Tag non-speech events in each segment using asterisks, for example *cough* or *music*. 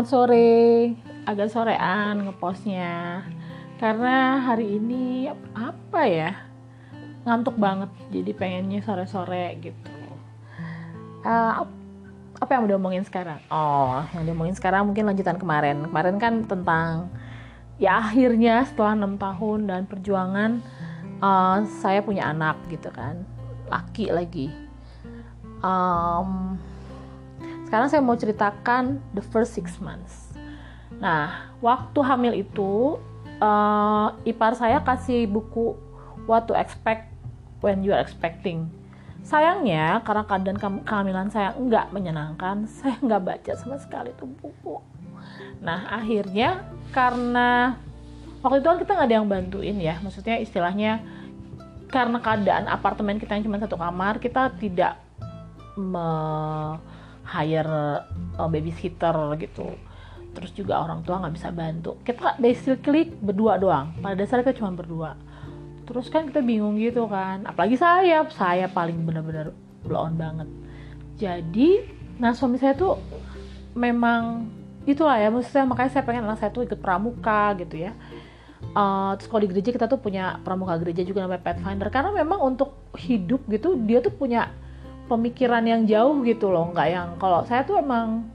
selamat sore. Agak sorean ngepostnya. Karena hari ini apa ya? Ngantuk banget. Jadi pengennya sore-sore gitu. Uh, apa yang mau diomongin sekarang? Oh, yang diomongin sekarang mungkin lanjutan kemarin. Kemarin kan tentang ya akhirnya setelah enam tahun dan perjuangan uh, saya punya anak gitu kan, laki lagi. Um, sekarang saya mau ceritakan the first six months. Nah, waktu hamil itu uh, ipar saya kasih buku What to Expect When You Are Expecting. Sayangnya karena keadaan kehamilan saya enggak menyenangkan, *laughs* saya enggak baca sama sekali itu buku. Nah, akhirnya karena waktu itu kan kita nggak ada yang bantuin ya, maksudnya istilahnya karena keadaan apartemen kita yang cuma satu kamar, kita tidak me hire uh, babysitter gitu. Terus juga orang tua nggak bisa bantu. Kita basically berdua doang. Pada dasarnya kita cuma berdua. Terus kan kita bingung gitu kan. Apalagi saya saya paling benar-benar blow on banget. Jadi nah suami saya tuh memang itulah ya. Maksudnya makanya saya pengen anak saya tuh ikut pramuka gitu ya. Uh, terus kalau di gereja kita tuh punya pramuka gereja juga namanya Pathfinder. Karena memang untuk hidup gitu dia tuh punya pemikiran yang jauh gitu loh nggak yang kalau saya tuh emang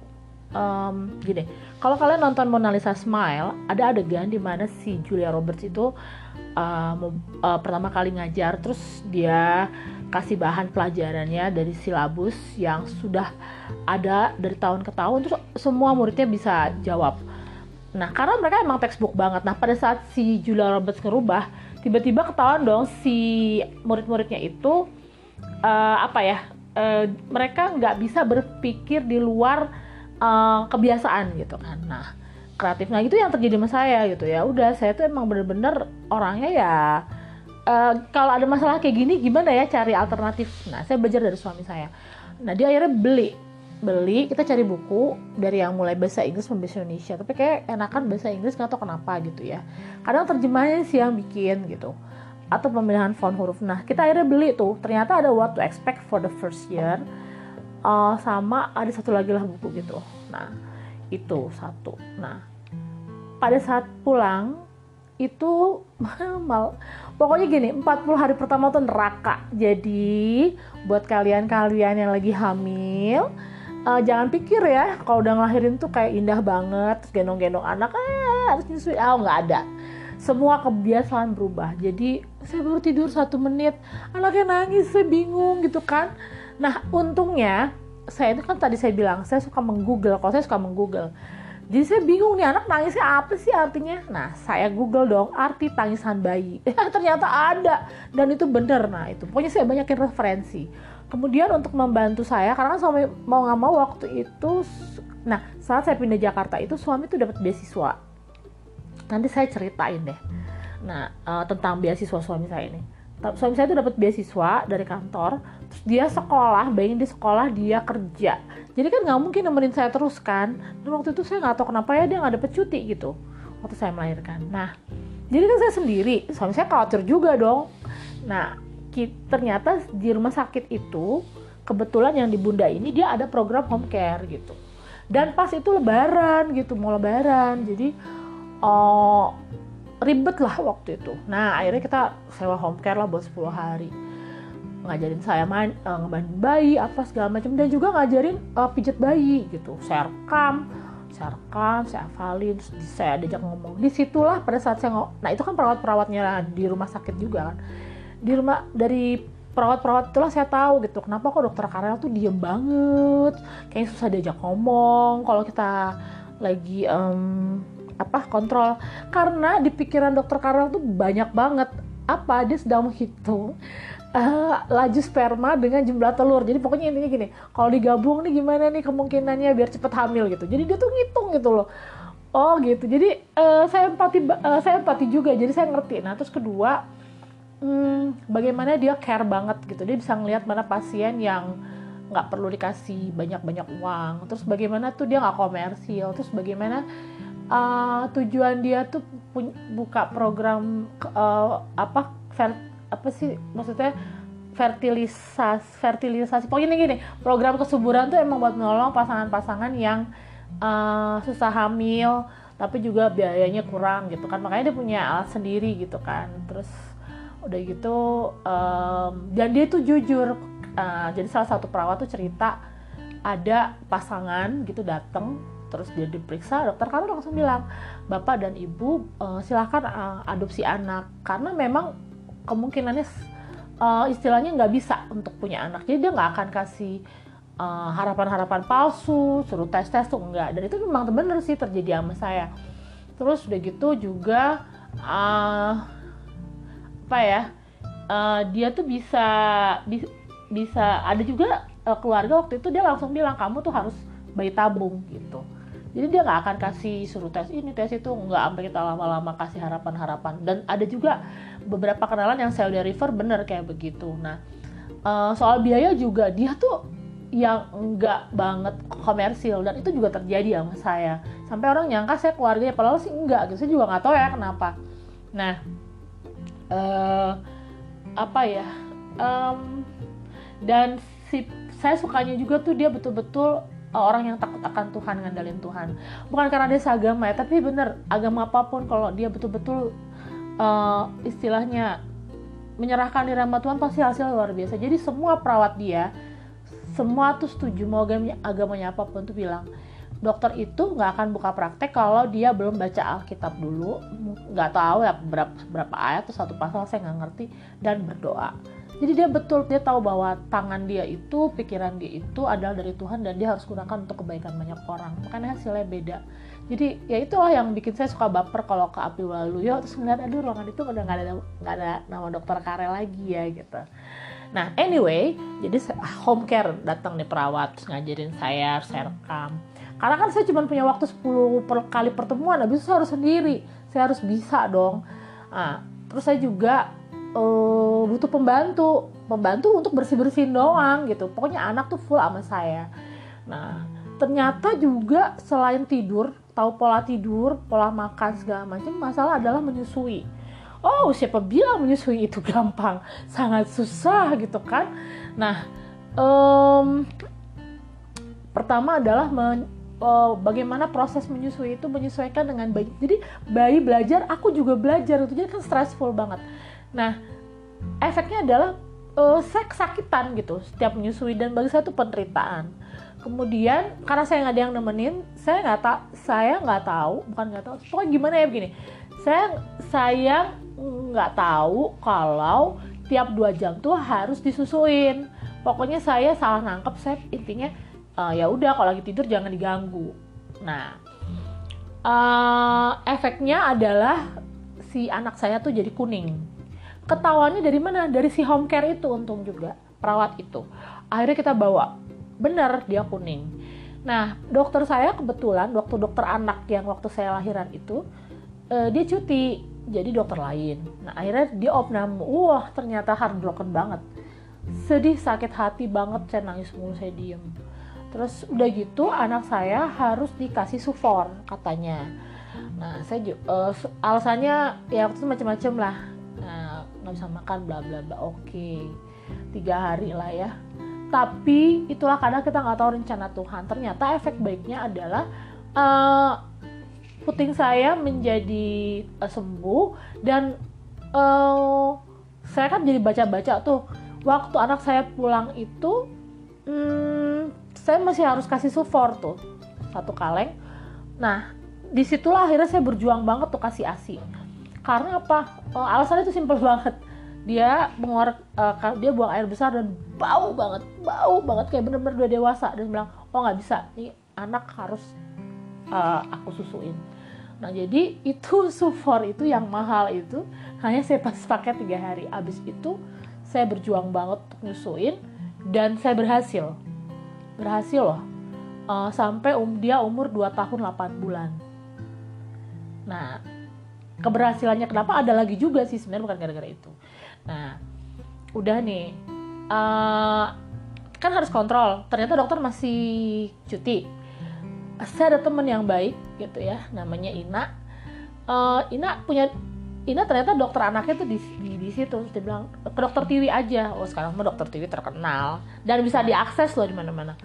um, gini kalau kalian nonton Mona Lisa Smile ada adegan di mana si Julia Roberts itu uh, uh, pertama kali ngajar terus dia kasih bahan pelajarannya dari silabus yang sudah ada dari tahun ke tahun terus semua muridnya bisa jawab. Nah karena mereka emang textbook banget. Nah pada saat si Julia Roberts ngerubah tiba-tiba ketahuan dong si murid-muridnya itu uh, apa ya uh, mereka nggak bisa berpikir di luar uh, kebiasaan gitu kan. Nah kreatif nah itu yang terjadi sama saya gitu ya. Udah saya tuh emang bener-bener orangnya ya uh, kalau ada masalah kayak gini gimana ya cari alternatif? Nah saya belajar dari suami saya. Nah dia akhirnya beli. Beli kita cari buku dari yang mulai bahasa Inggris sampai bahasa Indonesia. Tapi kayak enakan bahasa Inggris nggak tahu kenapa gitu ya. Kadang terjemahnya sih yang bikin gitu atau pemilihan font huruf. Nah, kita akhirnya beli tuh. Ternyata ada what to expect for the first year. Uh, sama ada satu lagi lah buku gitu. Nah, itu satu. Nah, pada saat pulang itu *laughs* mal pokoknya gini 40 hari pertama tuh neraka jadi buat kalian-kalian yang lagi hamil uh, jangan pikir ya kalau udah ngelahirin tuh kayak indah banget gendong-gendong anak eh harus nyusui oh nggak ada semua kebiasaan berubah jadi saya baru tidur satu menit. Anaknya nangis saya bingung gitu kan. Nah untungnya saya itu kan tadi saya bilang saya suka menggoogle. Kalau saya suka menggoogle. Jadi saya bingung nih anak nangisnya apa sih artinya? Nah saya google dong arti tangisan bayi. *laughs* Ternyata ada. Dan itu bener nah itu. Pokoknya saya banyakin referensi. Kemudian untuk membantu saya karena kan suami mau nggak mau waktu itu nah saat saya pindah Jakarta itu suami tuh dapat beasiswa. Nanti saya ceritain deh nah uh, tentang beasiswa suami saya ini. Suami saya itu dapat beasiswa dari kantor terus dia sekolah bayangin di sekolah dia kerja. Jadi kan nggak mungkin nemenin saya terus kan. Dan waktu itu saya nggak tahu kenapa ya dia nggak dapet cuti gitu waktu saya melahirkan. Nah jadi kan saya sendiri suami saya khawatir juga dong. Nah ternyata di rumah sakit itu kebetulan yang di bunda ini dia ada program home care gitu. Dan pas itu lebaran gitu mau lebaran. Jadi uh, ribet lah waktu itu. Nah akhirnya kita sewa home care lah buat 10 hari. Ngajarin saya main uh, ngebanding bayi apa segala macam. Dan juga ngajarin uh, pijet bayi gitu. Saya rekam saya rekam saya hafalin saya diajak ngomong. Di situlah pada saat saya ngomong nah itu kan perawat perawatnya di rumah sakit juga kan. Di rumah dari perawat-perawat itulah saya tahu gitu kenapa kok dokter Karel tuh diem banget. Kayak susah diajak ngomong. Kalau kita lagi um, apa kontrol. Karena di pikiran dokter Karel tuh banyak banget. Apa dia sedang menghitung uh, laju sperma dengan jumlah telur. Jadi pokoknya intinya gini kalau digabung nih gimana nih kemungkinannya biar cepet hamil gitu. Jadi dia tuh ngitung gitu loh. Oh gitu. Jadi uh, saya empati uh, saya empati juga. Jadi saya ngerti. Nah terus kedua hmm, bagaimana dia care banget gitu. Dia bisa ngelihat mana pasien yang nggak perlu dikasih banyak-banyak uang. Terus bagaimana tuh dia nggak komersil. Terus bagaimana uh, tujuan dia tuh buka program uh, apa ver, apa sih maksudnya fertilisasi fertilisasi. Pokoknya gini program kesuburan tuh emang buat nolong pasangan-pasangan yang uh, susah hamil tapi juga biayanya kurang gitu kan. Makanya dia punya alat sendiri gitu kan. Terus udah gitu um, dan dia tuh jujur uh, jadi salah satu perawat tuh cerita ada pasangan gitu dateng terus dia diperiksa dokter kan langsung bilang bapak dan ibu uh, silahkan uh, adopsi anak. Karena memang kemungkinannya uh, istilahnya nggak bisa untuk punya anak. Jadi dia nggak akan kasih harapan-harapan uh, palsu suruh tes tes tuh enggak dan itu memang bener sih terjadi sama saya. Terus udah gitu juga uh, apa ya uh, dia tuh bisa bi bisa ada juga uh, keluarga waktu itu dia langsung bilang kamu tuh harus bayi tabung gitu jadi dia nggak akan kasih suruh tes ini tes itu nggak sampai kita lama-lama kasih harapan-harapan. Dan ada juga beberapa kenalan yang saya udah refer bener kayak begitu. Nah uh, soal biaya juga dia tuh yang enggak banget komersil dan itu juga terjadi sama saya. Sampai orang nyangka saya keluarganya padahal sih enggak gitu. Saya juga nggak tahu ya kenapa. Nah uh, apa ya? Um, dan si saya sukanya juga tuh dia betul-betul orang yang takut akan Tuhan ngandalin Tuhan. Bukan karena dia seagama ya tapi bener agama apa pun kalau dia betul-betul uh, istilahnya menyerahkan diri sama Tuhan pasti hasil luar biasa. Jadi semua perawat dia semua tuh setuju mau agamanya, agamanya apa pun tuh bilang dokter itu nggak akan buka praktek kalau dia belum baca Alkitab dulu nggak tahu ya berapa berapa ayat atau satu pasal saya nggak ngerti dan berdoa jadi dia betul dia tahu bahwa tangan dia itu pikiran dia itu adalah dari Tuhan dan dia harus gunakan untuk kebaikan banyak orang. Makanya hasilnya beda. Jadi ya itulah yang bikin saya suka baper kalau ke Api Waluyo terus ngeliat aduh ruangan itu udah nggak ada ada nama dokter Karel lagi ya gitu. Nah, anyway, jadi home care datang nih perawat ngajarin saya, saya rekam karena kan saya cuma punya waktu 10 per kali pertemuan habis itu saya harus sendiri. Saya harus bisa dong. Nah, terus saya juga uh, butuh pembantu pembantu untuk bersih bersihin doang gitu. Pokoknya anak tuh full sama saya. Nah ternyata juga selain tidur tahu pola tidur pola makan segala macam masalah adalah menyusui. Oh siapa bilang menyusui itu gampang? Sangat susah gitu kan? Nah um, pertama adalah men uh, bagaimana proses menyusui itu menyesuaikan dengan bayi. Jadi bayi belajar, aku juga belajar. Itu jadi kan stressful banget. Nah, efeknya adalah uh, saya kesakitan gitu setiap menyusui dan bagi saya itu penderitaan. Kemudian karena saya nggak ada yang nemenin, saya nggak tak saya nggak tahu, bukan nggak tahu, pokoknya gimana ya begini. Saya saya nggak tahu kalau tiap dua jam tuh harus disusuin. Pokoknya saya salah nangkep, saya intinya uh, ya udah kalau lagi tidur jangan diganggu nah uh, efeknya adalah si anak saya tuh jadi kuning ketawanya dari mana? Dari si home care itu untung juga perawat itu. Akhirnya kita bawa. Benar dia kuning. Nah dokter saya kebetulan waktu dokter anak yang waktu saya lahiran itu uh, dia cuti jadi dokter lain. Nah akhirnya dia opnam wah ternyata heartbroken banget. Sedih sakit hati banget saya nangis mulu saya diem. Terus udah gitu anak saya harus dikasih sufor katanya. Nah saya uh, alasannya ya waktu itu macam-macam lah nggak bisa makan bla bla bla. Oke tiga hari lah ya. Tapi itulah kadang kita nggak tahu rencana Tuhan. Ternyata efek baiknya adalah uh, puting saya menjadi uh, sembuh dan uh, saya kan jadi baca-baca tuh. Waktu anak saya pulang itu hmm, saya masih harus kasih support tuh satu kaleng. Nah di situlah akhirnya saya berjuang banget tuh kasih asi karena apa? Oh, alasannya itu simpel banget. Dia mengeluarkan uh, dia buang air besar dan bau banget bau banget. Kayak bener-bener udah dewasa. Dan bilang oh nggak bisa. Nih anak harus uh, aku susuin. Nah jadi itu *laughs* sufor itu yang mahal itu hanya saya pas pakai tiga hari. Abis itu saya berjuang banget untuk nyusuin dan saya berhasil. Berhasil loh. Uh, sampai um, dia umur 2 tahun 8 bulan. Nah keberhasilannya kenapa ada lagi juga sih sebenarnya bukan gara-gara itu. Nah udah nih uh, kan harus kontrol. Ternyata dokter masih cuti. Saya ada temen yang baik gitu ya namanya Ina. Uh, Ina punya Ina ternyata dokter anaknya tuh di, di, di situ. Dia bilang ke dokter Tiwi aja. Oh sekarang mah dokter Tiwi terkenal. Dan bisa diakses loh di mana-mana.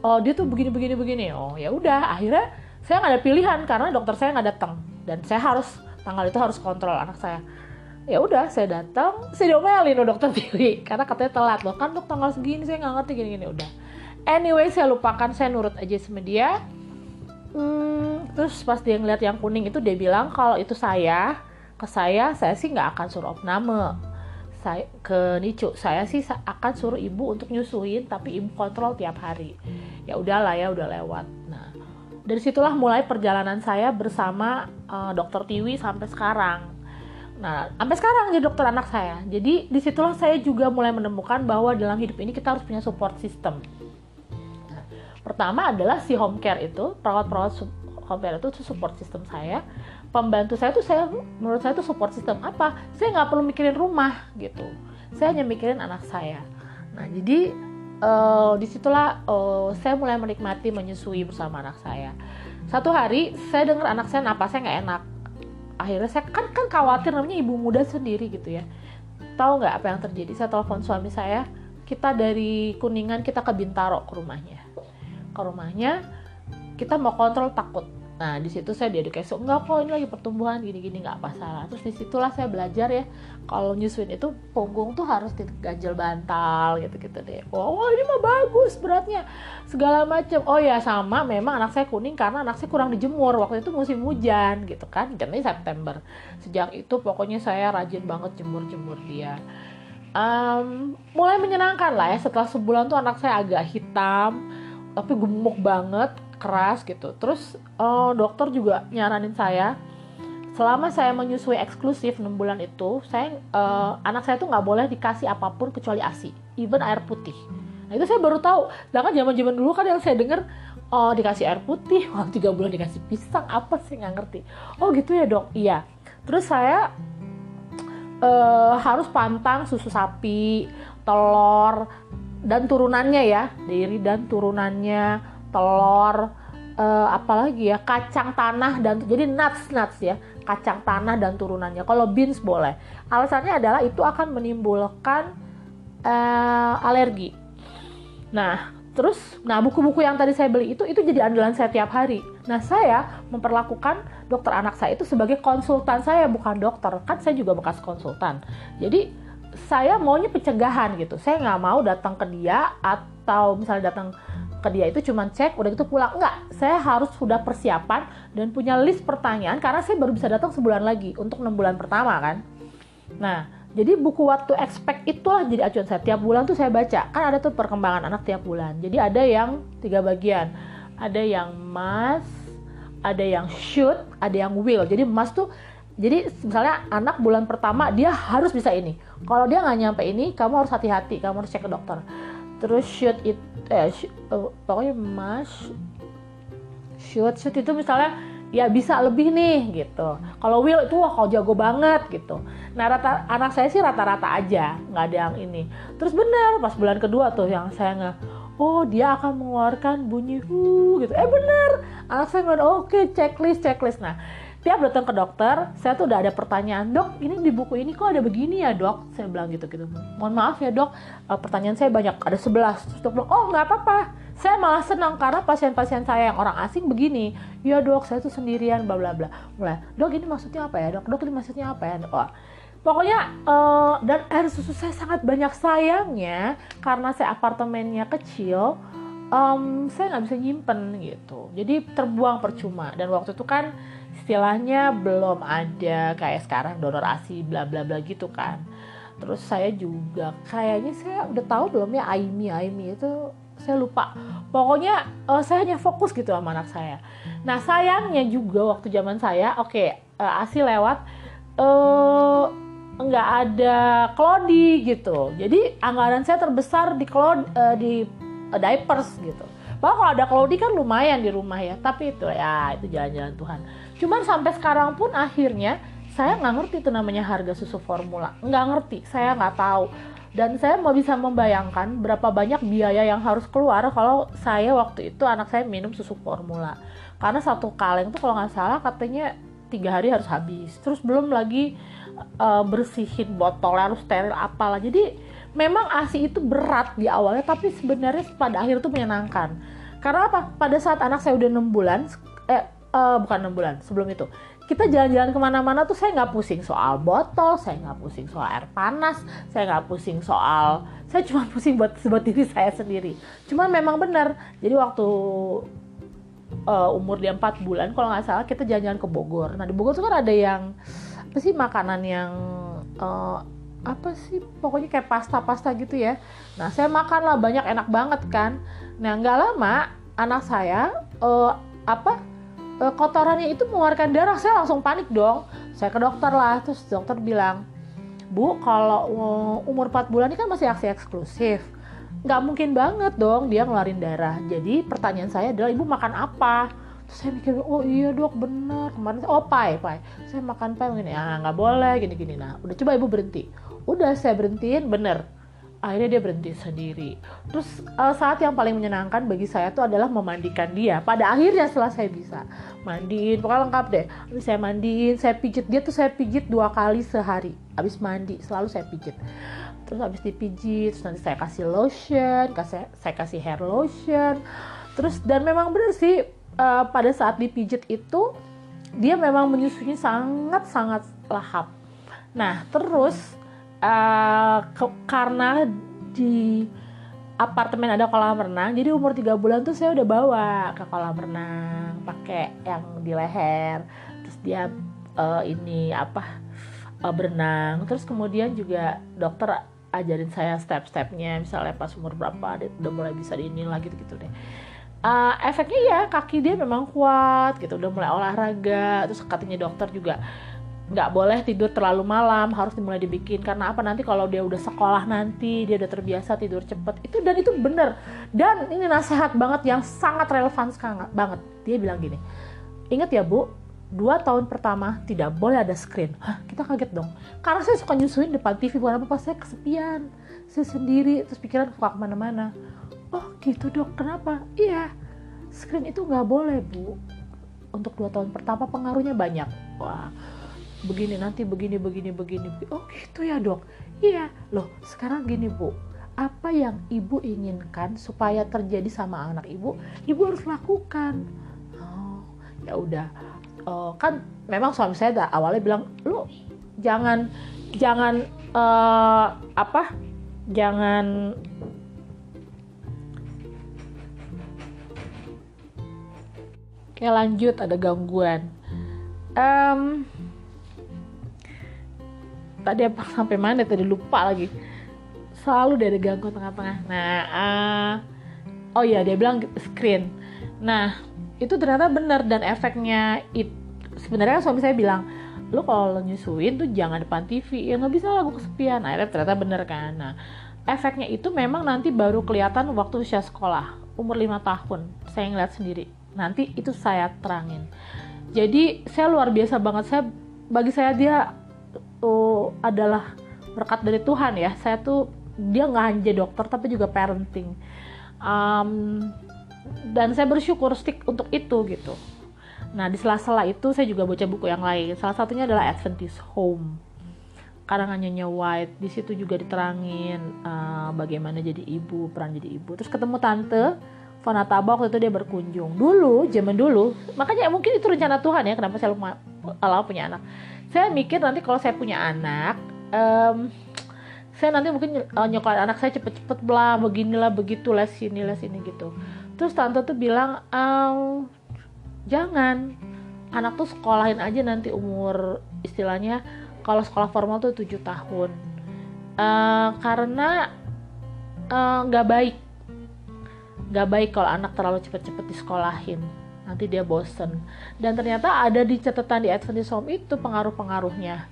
Oh dia tuh begini begini begini. Oh ya udah akhirnya saya nggak ada pilihan karena dokter saya nggak datang. Dan saya harus tanggal itu harus kontrol anak saya. Ya udah saya datang saya diomelin loh dokter Tiwi karena katanya telat. Loh kan dok tanggal segini saya nggak ngerti gini gini udah. Anyway saya lupakan saya nurut aja sama dia. Hmm, terus pas dia ngeliat yang kuning itu dia bilang kalau itu saya ke saya saya sih nggak akan suruh opname. Saya ke Nicu saya sih akan suruh ibu untuk nyusuin tapi ibu kontrol tiap hari. Ya udahlah ya udah lewat. Nah dari situlah mulai perjalanan saya bersama uh, dokter Tiwi sampai sekarang. Nah sampai sekarang jadi dokter anak saya. Jadi di situlah saya juga mulai menemukan bahwa dalam hidup ini kita harus punya support system. Nah, pertama adalah si home care itu perawat-perawat home care itu support system saya. Pembantu saya tuh saya menurut saya tuh support system apa? Saya nggak perlu mikirin rumah gitu. Saya hanya mikirin anak saya. Nah jadi uh, di situlah uh, saya mulai menikmati menyusui bersama anak saya. Satu hari saya dengar anak saya napas saya nggak enak. Akhirnya saya kan kan khawatir namanya ibu muda sendiri gitu ya. Tahu nggak apa yang terjadi? Saya telepon suami saya kita dari kuningan kita ke bintaro ke rumahnya. Ke rumahnya kita mau kontrol takut Nah di situ saya diedukasi enggak kok ini lagi pertumbuhan gini-gini nggak apa salah. Terus di situlah saya belajar ya kalau nyusuin itu punggung tuh harus diganjel bantal gitu-gitu deh. Oh, oh ini mah bagus beratnya segala macam. Oh ya sama memang anak saya kuning karena anak saya kurang dijemur waktu itu musim hujan gitu kan. Jadi September. Sejak itu pokoknya saya rajin banget jemur-jemur dia. Um, mulai menyenangkan lah ya setelah sebulan tuh anak saya agak hitam tapi gemuk banget keras gitu. Terus uh, dokter juga nyaranin saya selama saya menyusui eksklusif 6 bulan itu saya uh, anak saya tuh nggak boleh dikasih apa pun kecuali asi even air putih. Nah itu saya baru tahu. Sedangkan zaman zaman dulu kan yang saya dengar oh dikasih air putih *laughs* wah tiga bulan dikasih pisang apa sih? Nggak ngerti. Oh gitu ya dok? Iya. Terus saya uh, harus pantang susu sapi telur dan turunannya ya diri dan turunannya telur uh, apalagi ya kacang tanah dan jadi nuts nuts ya kacang tanah dan turunannya. Kalau beans boleh. Alasannya adalah itu akan menimbulkan uh, alergi. Nah terus nah buku-buku yang tadi saya beli itu itu jadi andalan saya tiap hari. Nah saya memperlakukan dokter anak saya itu sebagai konsultan saya bukan dokter. Kan saya juga bekas konsultan. Jadi saya maunya pencegahan gitu. Saya nggak mau datang ke dia atau misalnya datang ke dia itu cuma cek udah gitu pulang. Enggak saya harus sudah persiapan dan punya list pertanyaan karena saya baru bisa datang sebulan lagi untuk enam bulan pertama kan. Nah jadi buku waktu expect itulah jadi acuan saya. Tiap bulan tuh saya baca. Kan ada tuh perkembangan anak tiap bulan. Jadi ada yang tiga bagian. Ada yang must ada yang should ada yang will. Jadi must tuh jadi misalnya anak bulan pertama dia harus bisa ini. Kalau dia nggak nyampe ini kamu harus hati-hati. Kamu harus cek ke dokter terus shoot it eh sh uh, pokoknya mas shoot shoot itu misalnya ya bisa lebih nih gitu. Kalau will itu wah kau jago banget gitu. Nah rata anak saya sih rata-rata aja nggak ada yang ini. Terus bener pas bulan kedua tuh yang saya nggak oh dia akan mengeluarkan bunyi hu gitu. Eh bener anak saya nggak oke okay, checklist checklist. Nah tiap datang ke dokter saya tuh udah ada pertanyaan dok ini di buku ini kok ada begini ya dok? Saya bilang gitu gitu. Mohon maaf ya dok uh, pertanyaan saya banyak ada 11 terus dok bilang oh nggak apa-apa. Saya malah senang karena pasien-pasien saya yang orang asing begini ya dok saya tuh sendirian bla bla bla. Mulai dok ini maksudnya apa ya dok? Dok ini maksudnya apa ya? Oh, pokoknya uh, dan air susu saya sangat banyak. Sayangnya karena saya apartemennya kecil um, saya nggak bisa nyimpen gitu. Jadi terbuang percuma. Dan waktu itu kan istilahnya belum ada kayak sekarang donor ASI bla bla bla gitu kan. Terus saya juga kayaknya saya udah tahu belum ya AIMI AIMI itu saya lupa. Pokoknya uh, saya hanya fokus gitu sama anak saya. Nah sayangnya juga waktu zaman saya oke okay, uh, eh, ASI lewat uh, nggak ada klodi gitu. Jadi anggaran saya terbesar di klod uh, di uh, diapers gitu. Bahwa kalau ada klodi kan lumayan di rumah ya tapi itu ya itu jalan-jalan Tuhan cuman sampai sekarang pun akhirnya saya nggak ngerti itu namanya harga susu formula. Nggak ngerti saya nggak tahu. Dan saya mau bisa membayangkan berapa banyak biaya yang harus keluar kalau saya waktu itu anak saya minum susu formula. Karena satu kaleng tuh kalau nggak salah katanya tiga hari harus habis. Terus belum lagi uh, bersihin botol harus steril apalah. Jadi memang asi itu berat di awalnya tapi sebenarnya pada akhir itu menyenangkan. Karena apa? Pada saat anak saya udah enam bulan eh uh, bukan enam bulan sebelum itu kita jalan-jalan ke mana-mana tuh saya nggak pusing soal botol, saya nggak pusing soal air panas, saya nggak pusing soal, saya cuma *laughs* pusing buat buat diri saya sendiri. Cuman memang benar, jadi waktu uh, umur dia 4 bulan, kalau nggak salah kita jalan-jalan ke Bogor. Nah di Bogor tuh kan ada yang apa sih makanan yang uh, apa sih pokoknya kayak pasta-pasta gitu ya. Nah saya makan lah banyak enak banget kan. Nah nggak lama anak saya uh, apa kotorannya itu mengeluarkan darah. Saya langsung panik dong. Saya ke dokter lah. Terus dokter bilang bu kalau uh, umur 4 bulan ini kan masih aksi eksklusif. Nggak mungkin banget dong dia ngeluarin darah. Jadi pertanyaan saya adalah ibu makan apa? Terus saya mikir oh iya dok bener. Kemarin oh pai pai saya makan pai begini ah nggak boleh gini gini nah udah coba ibu berhenti. Udah saya berhentiin bener akhirnya dia berhenti sendiri. Terus uh, saat yang paling menyenangkan bagi saya itu adalah memandikan dia. Pada akhirnya setelah saya bisa mandiin, pokoknya lengkap deh. Habis saya mandiin, saya pijit dia tuh saya pijit dua kali sehari. Habis mandi selalu saya pijit. Terus habis dipijit, terus nanti saya kasih lotion, kasih saya kasih hair lotion. Terus dan memang benar sih uh, pada saat dipijit itu dia memang menyusunya sangat sangat lahap. Nah terus ke, karena di apartemen ada kolam renang jadi umur tiga bulan tuh saya udah bawa ke kolam renang pakai yang di leher. Terus dia uh, ini apa uh, berenang. Terus kemudian juga dokter ajarin saya step-stepnya misalnya pas umur berapa dia udah mulai bisa di ini lagi gitu gitu deh. Uh, efeknya ya kaki dia memang kuat gitu udah mulai olahraga. Terus katanya dokter juga nggak boleh tidur terlalu malam harus dimulai dibikin. Karena apa? Nanti kalau dia udah sekolah nanti dia udah terbiasa tidur cepet. Itu dan itu bener. Dan ini nasihat banget yang sangat relevan sekarang banget. Dia bilang gini ingat ya bu dua tahun pertama tidak boleh ada screen. Hah, kita kaget dong. Karena saya suka nyusuin depan TV bukan apa pas saya kesepian. Saya sendiri terus pikiran suka ke mana-mana. Oh gitu dok. Kenapa? Iya screen itu nggak boleh bu. Untuk dua tahun pertama pengaruhnya banyak. Wah begini nanti begini begini begini. Oh gitu ya dok. Iya. Loh sekarang gini bu. Apa yang ibu inginkan supaya terjadi sama anak ibu ibu harus lakukan. Oh ya udah. Uh, kan memang suami saya dah awalnya bilang lu jangan jangan uh, apa jangan kayak lanjut ada gangguan. Um, tadi apa sampai mana tadi? Lupa lagi. Selalu dari gangguan tengah-tengah. Nah uh, oh iya dia bilang screen. Nah itu ternyata benar dan efeknya it sebenarnya suami saya bilang lu kalau nyusuin tuh jangan depan TV ya nggak bisa lagu kesepian. Akhirnya ternyata bener kan. Nah efeknya itu memang nanti baru kelihatan waktu usia sekolah umur lima tahun saya ngeliat sendiri. Nanti itu saya terangin. Jadi saya luar biasa banget. Saya bagi saya dia itu adalah berkat dari Tuhan ya. Saya tuh dia nggak hanya dokter tapi juga parenting. Um, dan saya bersyukur stick untuk itu gitu. Nah di sela-sela itu saya juga baca buku yang lain. Salah satunya adalah Adventist Home. Karangannya White di situ juga diterangin uh, bagaimana jadi ibu peran jadi ibu. Terus ketemu tante Fonataba waktu itu dia berkunjung. Dulu zaman dulu makanya mungkin itu rencana Tuhan ya kenapa saya lupa Allah punya anak saya mikir nanti kalau saya punya anak um, saya nanti mungkin uh, anak saya cepet-cepet lah beginilah begitu les ini les ini gitu. Terus tante tuh bilang ehm, jangan. Anak tuh sekolahin aja nanti umur istilahnya kalau sekolah formal tuh 7 tahun. Uh, karena eh, nggak uh, baik. Nggak baik kalau anak terlalu cepet-cepet disekolahin nanti dia bosen. Dan ternyata ada di catatan di Adventist Home itu pengaruh-pengaruhnya.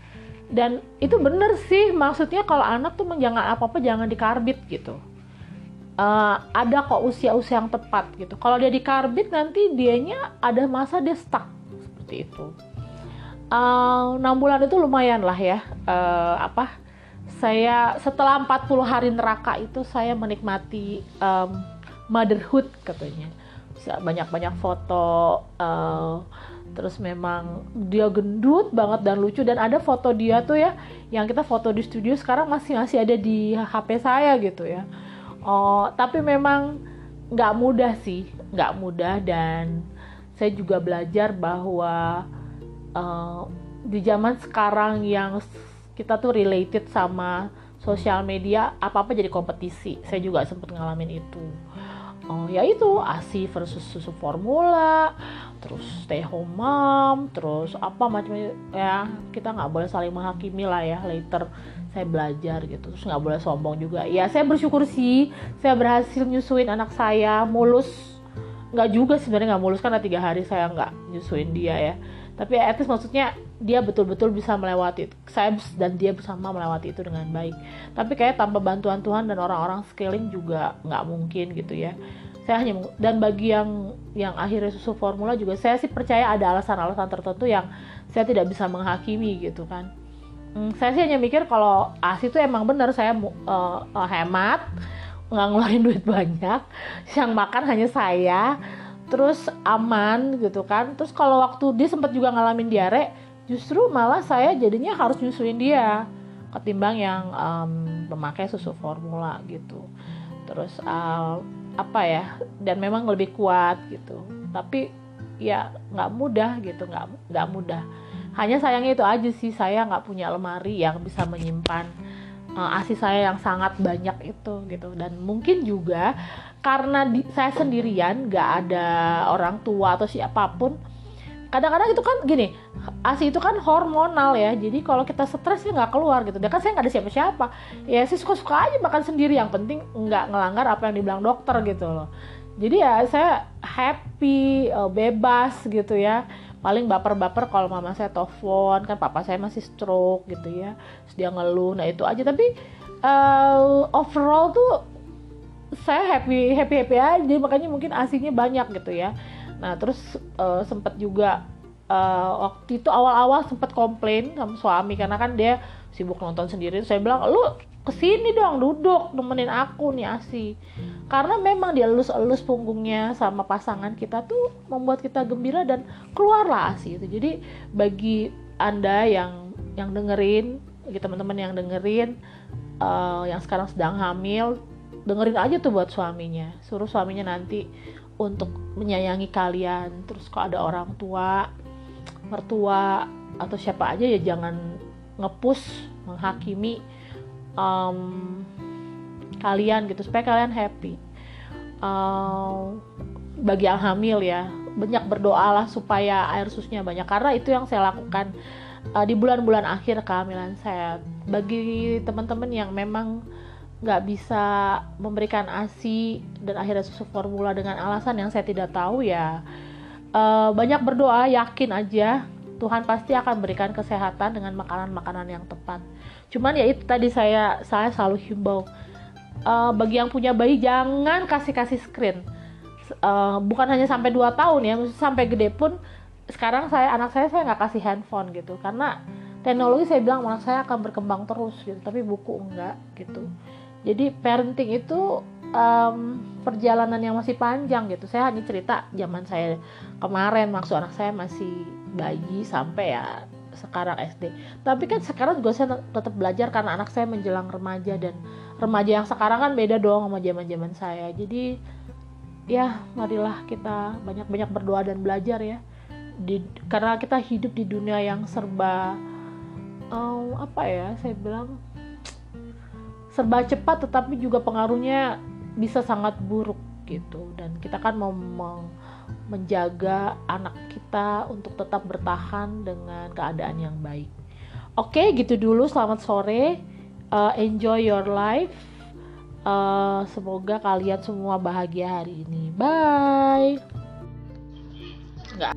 Dan itu bener sih maksudnya kalau anak tuh jangan apa-apa jangan dikarbit gitu. Uh, ada kok usia-usia yang tepat gitu. Kalau dia dikarbit nanti dianya ada masa dia stuck seperti itu. Uh, 6 bulan itu lumayan lah ya. Uh, apa saya setelah 40 hari neraka itu saya menikmati um, motherhood katanya banyak-banyak foto uh, terus memang dia gendut banget dan lucu. Dan ada foto dia tuh ya yang kita foto di studio sekarang masih masih ada di HP saya gitu ya. Oh tapi memang nggak mudah sih nggak mudah. Dan saya juga belajar bahwa uh, di zaman sekarang yang kita tuh related sama sosial media apa apa jadi kompetisi. Saya juga sempat ngalamin itu oh ya itu asi versus susu formula terus stay home mom terus apa macam ya kita nggak boleh saling menghakimi lah ya later saya belajar gitu terus nggak boleh sombong juga. Ya saya bersyukur sih saya berhasil nyusuin anak saya mulus. Nggak juga sebenarnya nggak mulus karena tiga hari saya nggak nyusuin dia ya tapi at least maksudnya dia betul-betul bisa melewati saya dan dia bersama melewati itu dengan baik. Tapi kayak tanpa bantuan Tuhan dan orang-orang scaling juga nggak mungkin gitu ya. Saya hanya dan bagi yang yang akhirnya susu formula juga saya sih percaya ada alasan-alasan tertentu yang saya tidak bisa menghakimi gitu kan. Hmm, saya sih hanya mikir kalau asi itu emang benar saya uh, uh, hemat nggak ngeluarin duit banyak yang makan hanya saya terus aman gitu kan. Terus kalau waktu dia sempat juga ngalamin diare justru malah saya jadinya harus nyusuin dia ketimbang yang um, memakai susu formula gitu. Terus uh, apa ya dan memang lebih kuat gitu. Tapi ya nggak mudah gitu nggak nggak mudah. Hanya sayangnya itu aja sih saya nggak punya lemari yang bisa menyimpan uh, asi saya yang sangat banyak itu gitu. Dan mungkin juga karena di, saya sendirian nggak ada orang tua atau siapa pun kadang-kadang itu kan gini asi itu kan hormonal ya jadi kalau kita stres sih nggak keluar gitu. Dan kan saya nggak ada siapa-siapa. Ya sih suka-suka aja makan sendiri yang penting nggak ngelanggar apa yang dibilang dokter gitu loh. Jadi ya saya happy eh, bebas gitu ya. Paling baper-baper kalau mama saya telepon kan papa saya masih stroke gitu ya. Terus dia ngeluh nah itu aja. Tapi uh, overall tuh saya happy happy happy aja. Makanya mungkin asinya banyak gitu ya. Nah terus uh, eh, sempat juga uh, waktu itu awal-awal sempat komplain sama suami. Karena kan dia sibuk nonton sendiri. Saya bilang lu ke sini dong duduk nemenin aku nih asi karena memang dia elus-elus punggungnya sama pasangan kita tuh membuat kita gembira dan keluarlah asi itu jadi bagi anda yang yang dengerin bagi teman-teman yang dengerin uh, yang sekarang sedang hamil dengerin aja tuh buat suaminya. Suruh suaminya nanti untuk menyayangi kalian. Terus kalau ada orang tua mertua atau siapa aja ya jangan ngepus menghakimi um, kalian gitu supaya kalian happy. Um, bagi yang hamil ya banyak berdoalah supaya air susnya banyak. Karena itu yang saya lakukan uh, di bulan-bulan akhir kehamilan saya. Bagi teman-teman yang memang nggak bisa memberikan asi dan akhirnya susu formula dengan alasan yang saya tidak tahu ya. Uh, banyak berdoa yakin aja Tuhan pasti akan berikan kesehatan dengan makanan-makanan yang tepat. Cuman ya itu tadi saya saya selalu himbau. Uh, bagi yang punya bayi jangan kasih kasih screen uh, bukan hanya sampai 2 tahun ya sampai gede pun sekarang saya anak saya saya nggak kasih handphone gitu. Karena teknologi saya bilang anak saya akan berkembang terus gitu tapi buku enggak gitu jadi parenting itu um, perjalanan yang masih panjang gitu. Saya hanya cerita zaman saya kemarin maksud anak saya masih bayi sampai ya sekarang SD tapi kan sekarang juga saya tetap belajar karena anak saya menjelang remaja dan remaja yang sekarang kan beda dong sama zaman zaman saya. Jadi ya marilah kita banyak-banyak berdoa dan belajar ya. Di, karena kita hidup di dunia yang serba um, apa ya saya bilang serba cepat tetapi juga pengaruhnya bisa sangat buruk gitu dan kita kan mau menjaga anak kita untuk tetap bertahan dengan keadaan yang baik. Oke, gitu dulu. Selamat sore. Uh, enjoy your life. Uh, semoga kalian semua bahagia hari ini. Bye. Enggak.